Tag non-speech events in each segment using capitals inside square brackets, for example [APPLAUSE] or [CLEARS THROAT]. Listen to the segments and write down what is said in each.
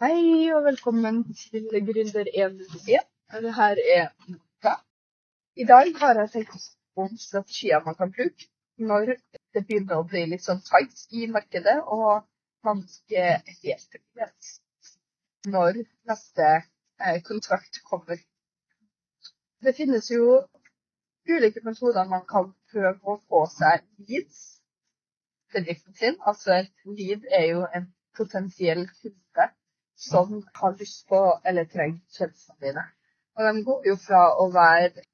Hei og velkommen til Gründer 101. Det her er Nora. I dag har jeg tenkt på strategier man kan bruke når det begynner å bli litt sånn tight i markedet, og man ikke helt vet når neste eh, kontrakt kommer. Det finnes jo ulike metoder man kan prøve å få seg leads til driften sin. Altså lead er jo en potensiell kunde som har lyst på eller trenger tjenestene dine. Og de går jo fra å være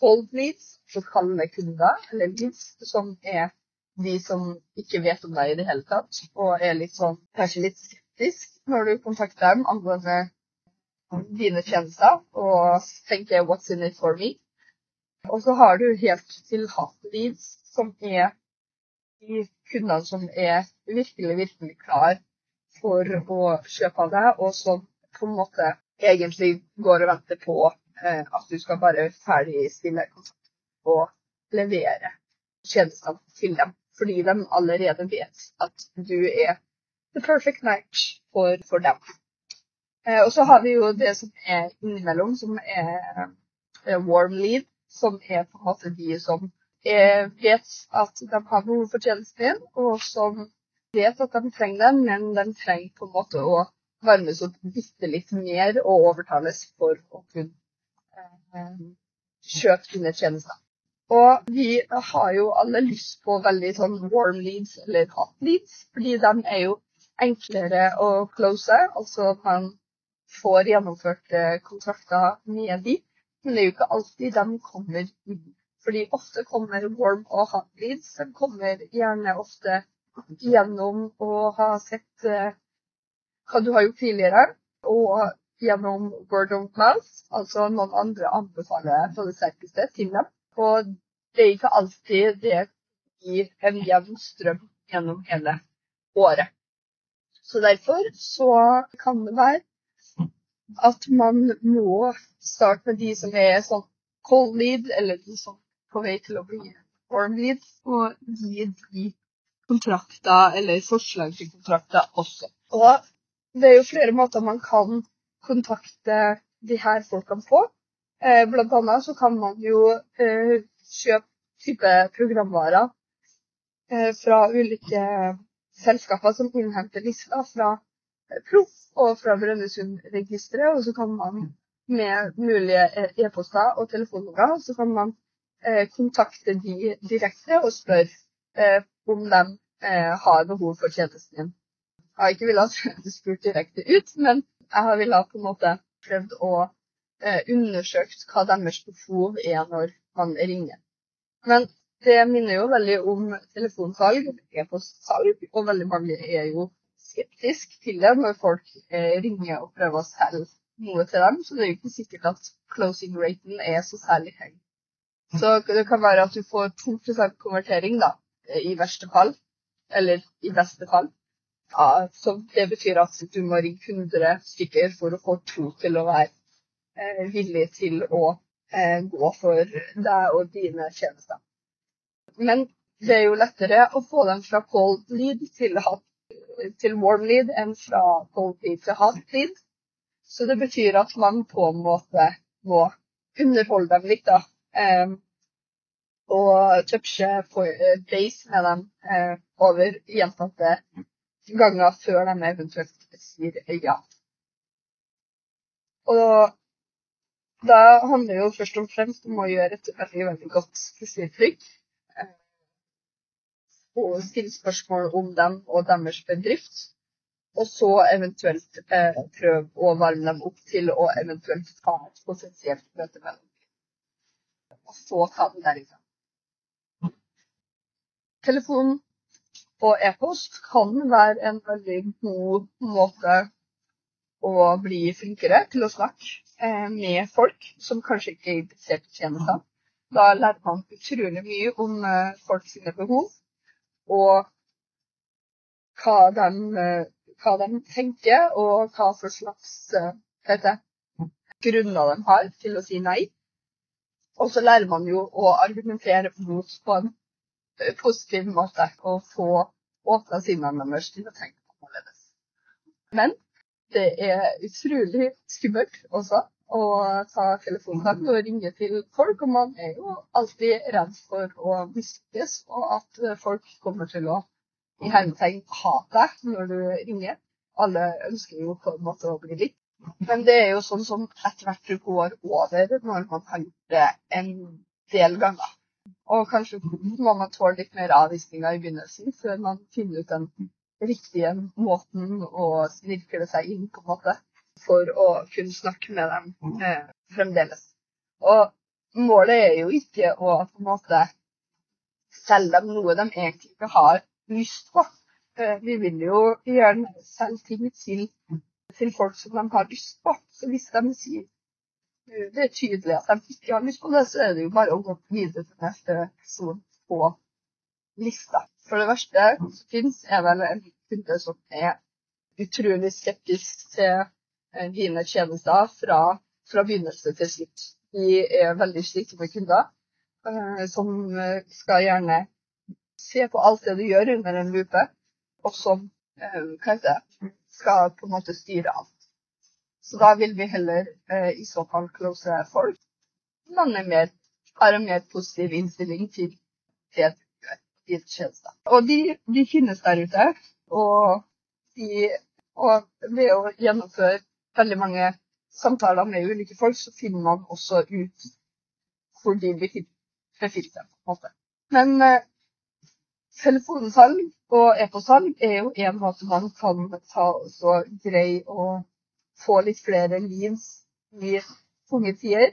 cold leads, så kalde kunder, eller leads, som er de som ikke vet om deg i det hele tatt, og er litt sånn, kanskje litt skeptisk når du kontakter dem angående dine tjenester, og tenker 'what's in it for me'? Og så har du helt til hot leads, som er de kundene som er virkelig, virkelig klar for å kjøpe av deg, og som på en måte egentlig går og venter på eh, at du skal bare ferdigstille kontakt og levere tjenestene til dem. Fordi de allerede vet at du er the perfect match for, for dem. Eh, og så har vi jo det som er innimellom, som er eh, warm lead, som er på en måte de som er, vet at de har behov for tjenesten din, og som vet at de trenger dem, men de trenger på en måte å varmes opp bitte litt mer og overtales for å kunne eh, kjøpe sine tjenester. Og vi har jo alle lyst på veldig sånn warm leads eller hot leads, fordi de er jo enklere å close. Altså man får gjennomført eh, kontrakter med de, men det er jo ikke alltid de kommer inn. Fordi ofte kommer warm og hot leads. De kommer gjerne ofte gjennom å ha sett eh, hva du har gjort tidligere, og gjennom word of mouth, altså noen andre anbefaler på det sterkeste til dem. Og det er ikke alltid det gir en jevn strøm gjennom hele året. Så derfor så kan det være at man må starte med de som er sånn cold lead, eller de som er på vei til å bli warm lead, og gi de kontrakter eller forslag til kontrakter også. Og det er jo flere måter man kan kontakte de her folkene på. Eh, blant annet så kan man jo eh, kjøpe type programvarer eh, fra ulike selskaper som innhenter lister fra Proff og fra Brønnøysundregisteret. Og så kan man med mulige e-poster og telefonnummer så kan man kontakte de direkte og spørre om de eh, har behov for tjenesten din. Jeg har ikke villet spurt direkte ut, men jeg har villet på en måte prøvd å eh, undersøke hva deres behov er når man ringer. Men det minner jo veldig om telefonsalg, e-postsalg, og veldig mange er jo skeptisk til det når folk eh, ringer og prøver å selge noe til dem. Så det er jo ikke sikkert at closing raten er så særlig høy. Så det kan være at du får 2 konvertering, da, i verste fall. Eller i beste fall. Ja, så det betyr at du må ringe 100 stykker for å få to til å være eh, villig til å eh, gå for deg og dine tjenester. Men det er jo lettere å få dem fra cold lead til, til warm lead enn fra cold lead til hot lead. Så det betyr at man på en måte må underholde dem litt, da. Og touche eh, base med dem eh, over gjentatte ganger før de eventuelt sier ja. Og da handler det jo først og fremst om å gjøre et veldig, veldig godt førsteinntrykk. Eh, og stille spørsmål om dem og deres bedrift. Og så eventuelt eh, prøve å varme dem opp til å eventuelt ta et potensielt møte med dem. Og så ta det derifra telefon og e-post kan være en veldig god måte å bli flinkere til å snakke eh, med folk som kanskje ikke er interessert i tjenestene. Da lærer man utrolig mye om folks behov, og hva de, eh, hva de tenker, og hva for slags dette, grunner de har til å si nei. Og så lærer man jo å argumentere mot på en positiv måte å få åpna deres til å tenke annerledes. Men det er utrolig skummelt også å ta telefonen og ringe til folk. Og man er jo alltid redd for å mistes, og at folk kommer til å i hermetegn ha deg når du ringer. Alle ønsker jo på en måte å bli likt. Men det er jo sånn som etter hvert du går over når man har gjort det en del ganger. Og kanskje må man tåle litt mer avvisninger i begynnelsen før man finner ut den riktige måten å snirkle seg inn på en måte, for å kunne snakke med dem eh, fremdeles. Og målet er jo ikke å på en måte selge dem noe de egentlig ikke har lyst på. Eh, vi vil jo gjerne selge ting til, til folk som de har lyst på. Så hvis de sier det er tydelig at de ikke har lyst på det, så er det jo bare å gå videre til neste person på lista. For det verste som finnes, er vel en kunde som er utrolig skeptisk til eh, dine tjenester fra, fra begynnelse til slutt. De er veldig slitne kunder eh, som eh, skal gjerne se på alt det du gjør under en lupe, og som hva heter det, skal på en måte styre alt. Så da vil vi heller eh, i så fall close folk. Man er mer, har en mer positiv innstilling til det tjenester. Og de, de, finnes der ute. Og, de, og ved å gjennomføre veldig mange samtaler med ulike folk, så finner man også ut hvor de befinner seg. på en måte. Men eh, telefonsalg og e-postsalg er jo en måte man kan ta og greie å få litt flere leads i tunge tider.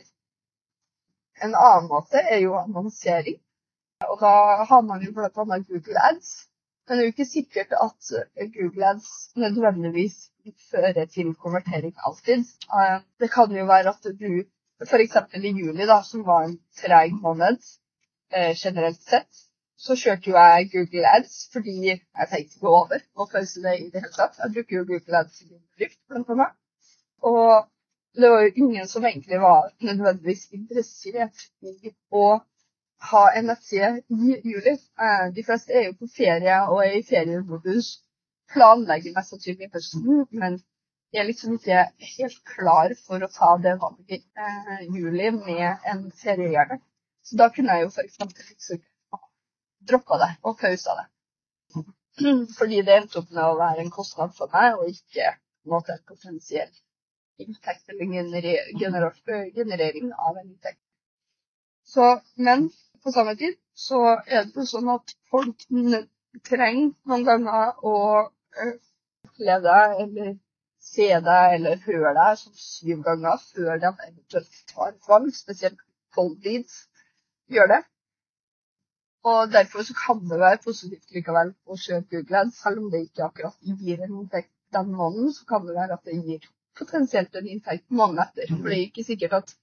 En annen måte er jo annonsering. Og da har man jo bl.a. Google Ads. Men det er jo ikke sikkert at Google Ads nødvendigvis fører til konvertering alltid. Eh, det kan jo være at du f.eks. i juli, da, som var en treg måned eh, generelt sett, så kjørte jo jeg Google Ads fordi jeg tenkte ikke over å pause det i det hele tatt. Jeg bruker jo Google Ads i min bedrift, blant annet. Og det var jo ingen som egentlig var nødvendigvis interessert i å ha en nettside i juli. Eh, de fleste er jo på ferie og er i feriemodus. Planlegger mest sannsynlig høsten, men jeg er liksom ikke helt klar for å ta det valget i eh, juli med en feriehjerne. Så da kunne jeg jo f.eks. droppa det og pausa det. Fordi det endte opp med å være en kostnad for meg, og ikke en måte inntekt eller generering av en inntekt. Så, men på samme tid så er det sånn at folk trenger noen ganger å oppleve deg eller se deg eller høre deg som syv ganger før de eventuelt tar valg, spesielt cold leads gjør det. Og derfor så kan det være positivt likevel å kjøpe Google Ads, selv om det ikke akkurat gir en inntekt den måneden, så kan det være at det gir potensielt en inntekt måneden etter. For det er ikke sikkert at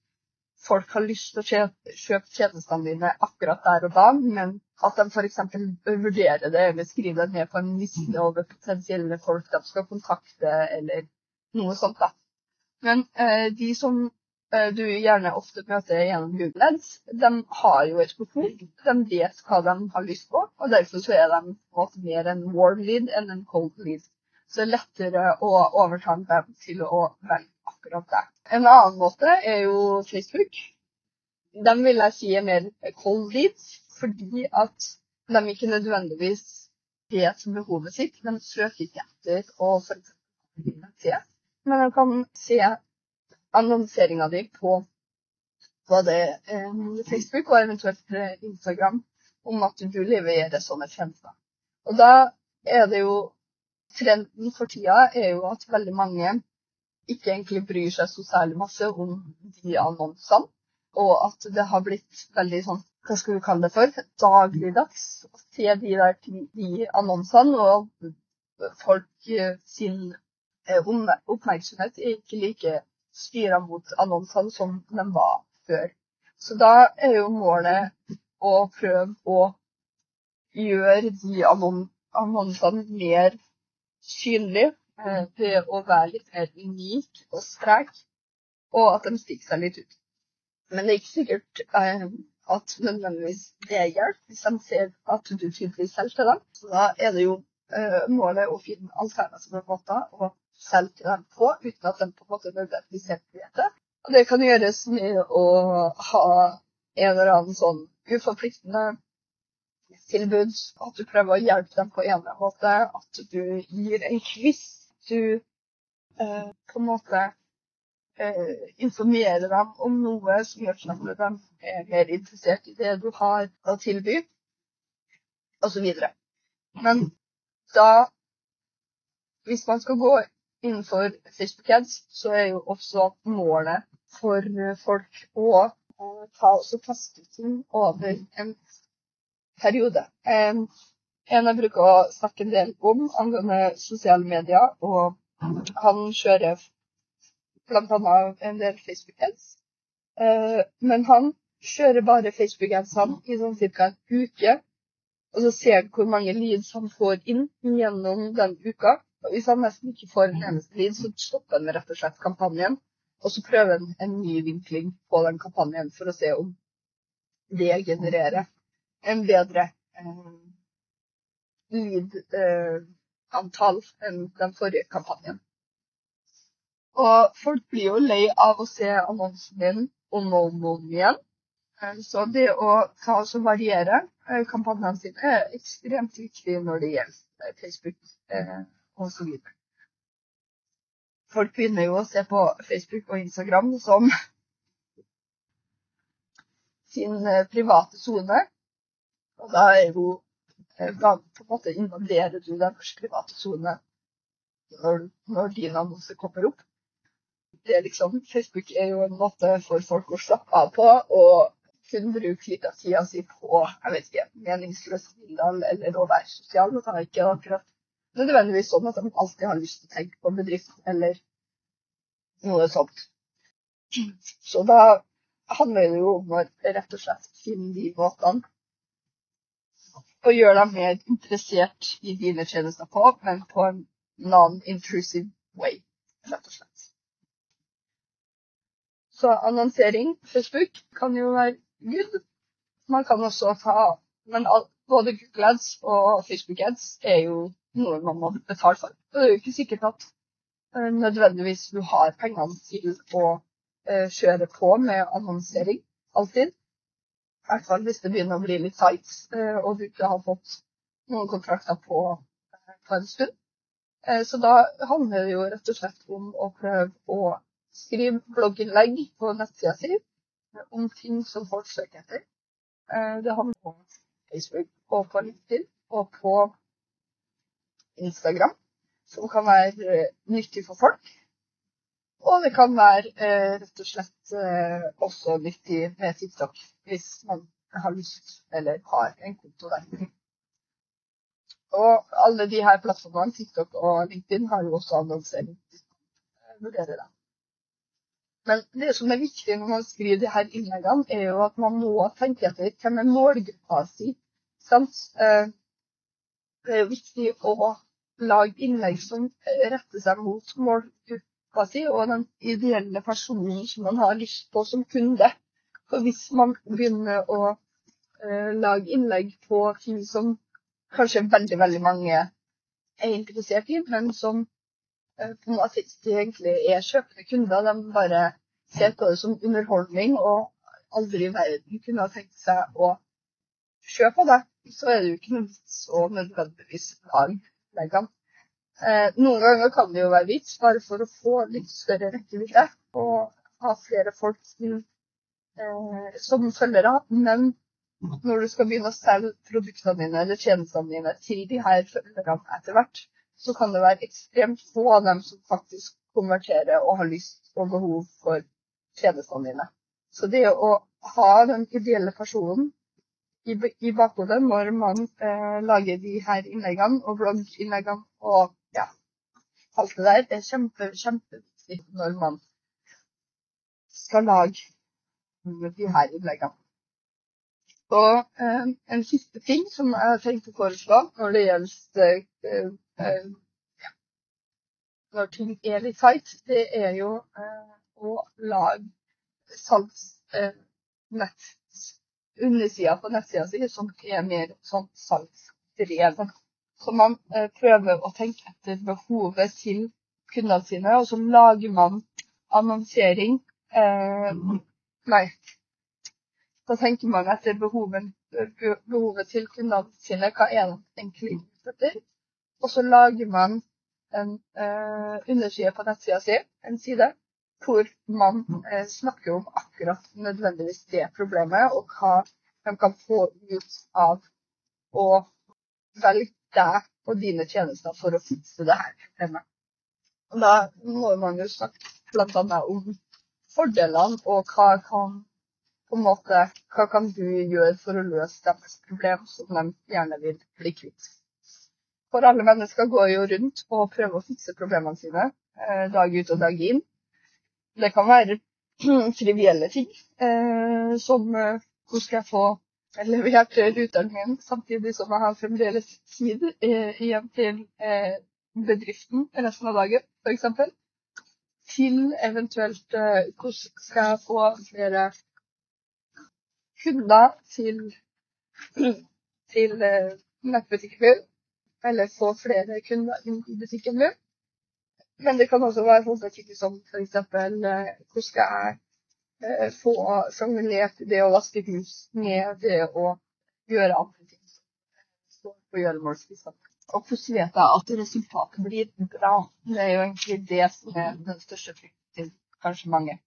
folk har lyst til å kjøpe tjenestene dine akkurat der og da, men at de f.eks. vurderer det eller skriver det ned på en liste over potensielle folk de skal kontakte, eller noe sånt. da. Men eh, de som eh, du gjerne ofte møter gjennom Google Ads, de har jo et behov. De vet hva de har lyst på, og derfor så er de mer en warm lead enn en cold lead så det er lettere å overtale dem til å velge akkurat deg. En annen måte er jo Facebook. Den vil jeg si er mer cold leads, fordi at de ikke nødvendigvis vet behovet sitt. De søker ikke etter å se, men de kan se annonseringa di på både eh, Facebook og eventuelt eh, Instagram om at du leverer sånne tjenester. Og da er det jo trenden for tida er jo at veldig mange ikke egentlig bryr seg så særlig masse om de annonsene. Og at det har blitt veldig sånn, hva skal vi kalle det for, dagligdags å se de der de annonsene. Og folk eh, sin eh, oppmerksomhet er ikke like styra mot annonsene som de var før. Så da er jo målet å prøve å gjøre de annonsene mer synlig eh, til å være litt mer unik og sprek, og at de stikker seg litt ut. Men det er ikke sikkert eh, at nødvendigvis det hjelper hvis de ser at du tydeligvis selger til dem. Så da er det jo eh, målet å finne alternative måter å selge til dem på, uten at de på en måte nødvendigvis helt vet det. Og det kan gjøres med å ha en eller annen sånn uforpliktende tilbud. At du prøver å hjelpe dem på en eller annen måte. At du gir en quiz. Du eh, på en måte eh, informerer dem om noe som gjør sånn at de er mer interessert i det du har å tilby, osv. Men da Hvis man skal gå innenfor Facebook Ads, så er jo også målet for folk å ta og teste ting over en periode. En, jeg bruker å snakke en del om angående sosiale medier, og han kjører bl.a. en del Facebook Ads. Eh, men han kjører bare Facebook Ads-ene i sånn ca. en uke. Og så ser han hvor mange leads han får inn gjennom den uka. Og hvis han nesten ikke får en eneste lead, så stopper han rett og slett kampanjen. Og så prøver han en ny vinkling på den kampanjen for å se om det genererer en bedre eh, lead-antall eh, enn den forrige kampanjen. Og folk blir jo lei av å se annonsen din om og om igjen. Eh, så det å ta og variere kampanjene sine er ekstremt viktig når det gjelder Facebook osv. Folk begynner jo å se på Facebook og Instagram som [LAUGHS] sin private sone. Og da er jo eh, da på en måte invaderer du norske private sone når, når din annonse kommer opp. Det er liksom, Facebook er jo en måte for folk å slappe av på og kunne bruke litt av tida si på jeg vet ikke, meningsløse bilder eller å være sosial. Det er ikke akkurat nødvendigvis sånn at de alltid har lyst til å tenke på bedrift eller noe sånt. Så da handler det jo om å rett og slett finne de måtene og gjøre deg mer interessert i dine tjenester på, men på en non-intrusive way, rett og slett. Så annonsering, Facebook, kan jo være good. Man kan også ta Men både Google Ads og Facebook Ads er jo noe man må betale for. Det er jo ikke sikkert at uh, nødvendigvis du har pengene til å uh, kjøre på med annonsering alltid. I hvert fall hvis det begynner å bli litt tight uh, og du ikke har fått noen kontrakter på, på en stund. Så da handler det jo rett og slett om å prøve å skrive blogginnlegg på nettsida si om ting som folk søker etter. Det handler om Facebook og på LinkedIn og på Instagram, som kan være eh, nyttig for folk. Og det kan være eh, rett og slett eh, også nyttig med TikTok, hvis man har lyst eller har en konto der. Og alle de her plattformene, TikTok og LinkedIn, har jo også annonsering. Vurdere det. Men det som er viktig når man skriver de her innleggene, er jo at man må tenke etter hvem er målgruppa si. Sant? det er jo viktig å lage innlegg som retter seg mot målgruppa si og den ideelle personen som man har lyst på som kunde. For hvis man begynner å uh, lage innlegg på ting som kanskje veldig, veldig mange er interessert i, men som uh, på en måte ikke egentlig er kjøpende kunder, de bare ser på det som underholdning og aldri i verden kunne ha tenkt seg å kjøpe det så er det jo ikke noe vits å nødvendigvis lage leggene. Eh, noen ganger kan det jo være vits bare for å få litt større rekkevidde og ha flere folk inn, eh, som følgere. Men når du skal begynne å selge produktene dine eller tjenestene dine til de her følgerne etter hvert, så kan det være ekstremt få av dem som faktisk konverterer og har lyst og behov for tjenestene dine. Så det å ha den ideelle personen i, bakhodet når man eh, lager de her innleggene og blogginnleggene og alt det der. Det er kjempe, kjempeviktig når man skal lage de her innleggene. Og eh, en siste ting som jeg tenkte å foreslå når det gjelder eh, eh, når ting er litt tight, det er jo eh, å lage salgsnett eh, undersida på nettsida si som er mer sånn salgsdrevet. Så man eh, prøver å tenke etter behovet til kundene sine, og så lager man annonsering. Eh, nei. Da tenker man etter behoven, behovet til kundene sine. Hva er det egentlig etter? Og så lager man en eh, underside på nettsida si, en side, hvor man eh, snakker om akkurat nødvendigvis det problemet, og hva de kan få ut av å velge deg og dine tjenester for å fikse det her. Og da må man jo snakke bl.a. om fordelene og hva kan måte, hva kan du gjøre for å løse deres problem som de gjerne vil bli kvitt. For alle mennesker går jo rundt og prøver å fikse problemene sine eh, dag ut og dag inn. Det kan være [CLEARS THROAT] trivielle ting, eh, som eh, hvordan skal jeg få levert ruteren min samtidig som jeg har fremdeles tid eh, igjen til eh, bedriften resten av dagen, f.eks. Til eventuelt eh, hvordan skal jeg få flere kunder til, til eh, nettbutikken min, eller få flere kunder inn i butikken min. Men det kan også være sånne ting som f.eks. Eh, hvordan skal jeg eh, få sjanglert det å vaske hus med det å gjøre andre ting. Stå på gjøremålsspissene. Og hvordan vet jeg at resultatet blir bra? Det er jo egentlig det som er den største frykten til kanskje mange.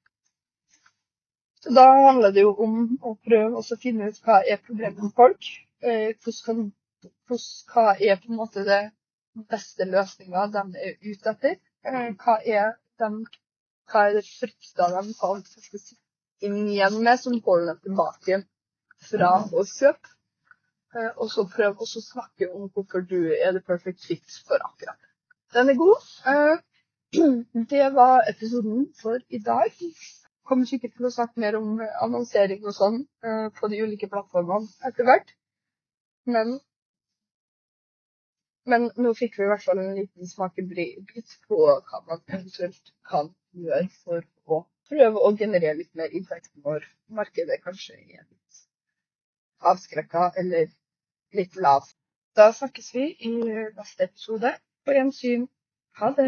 Så da handler det jo om å prøve å finne ut hva er problemet med folk. Eh, hvordan, hva er på en måte det beste løsninga de er ute etter. Eh, hva er de hva er det frykta de fant inn igjen med, som holder dem tilbake fra å kjøpe. Eh, og så prøv å snakke om hvorfor du er the perfect fit for akkurat. Den er god. [CLEARS THROAT] Det var episoden for i dag kommer sikkert til å snakke mer om annonsering og sånn uh, på de ulike plattformene etter hvert. Men, men nå fikk vi i hvert fall en liten smakebit på hva man eventuelt kan gjøre for å prøve å generere litt mer inntekt når markedet kanskje er litt avskrekka eller litt lav. Da snakkes vi i neste episode. På gjensyn. Ha det.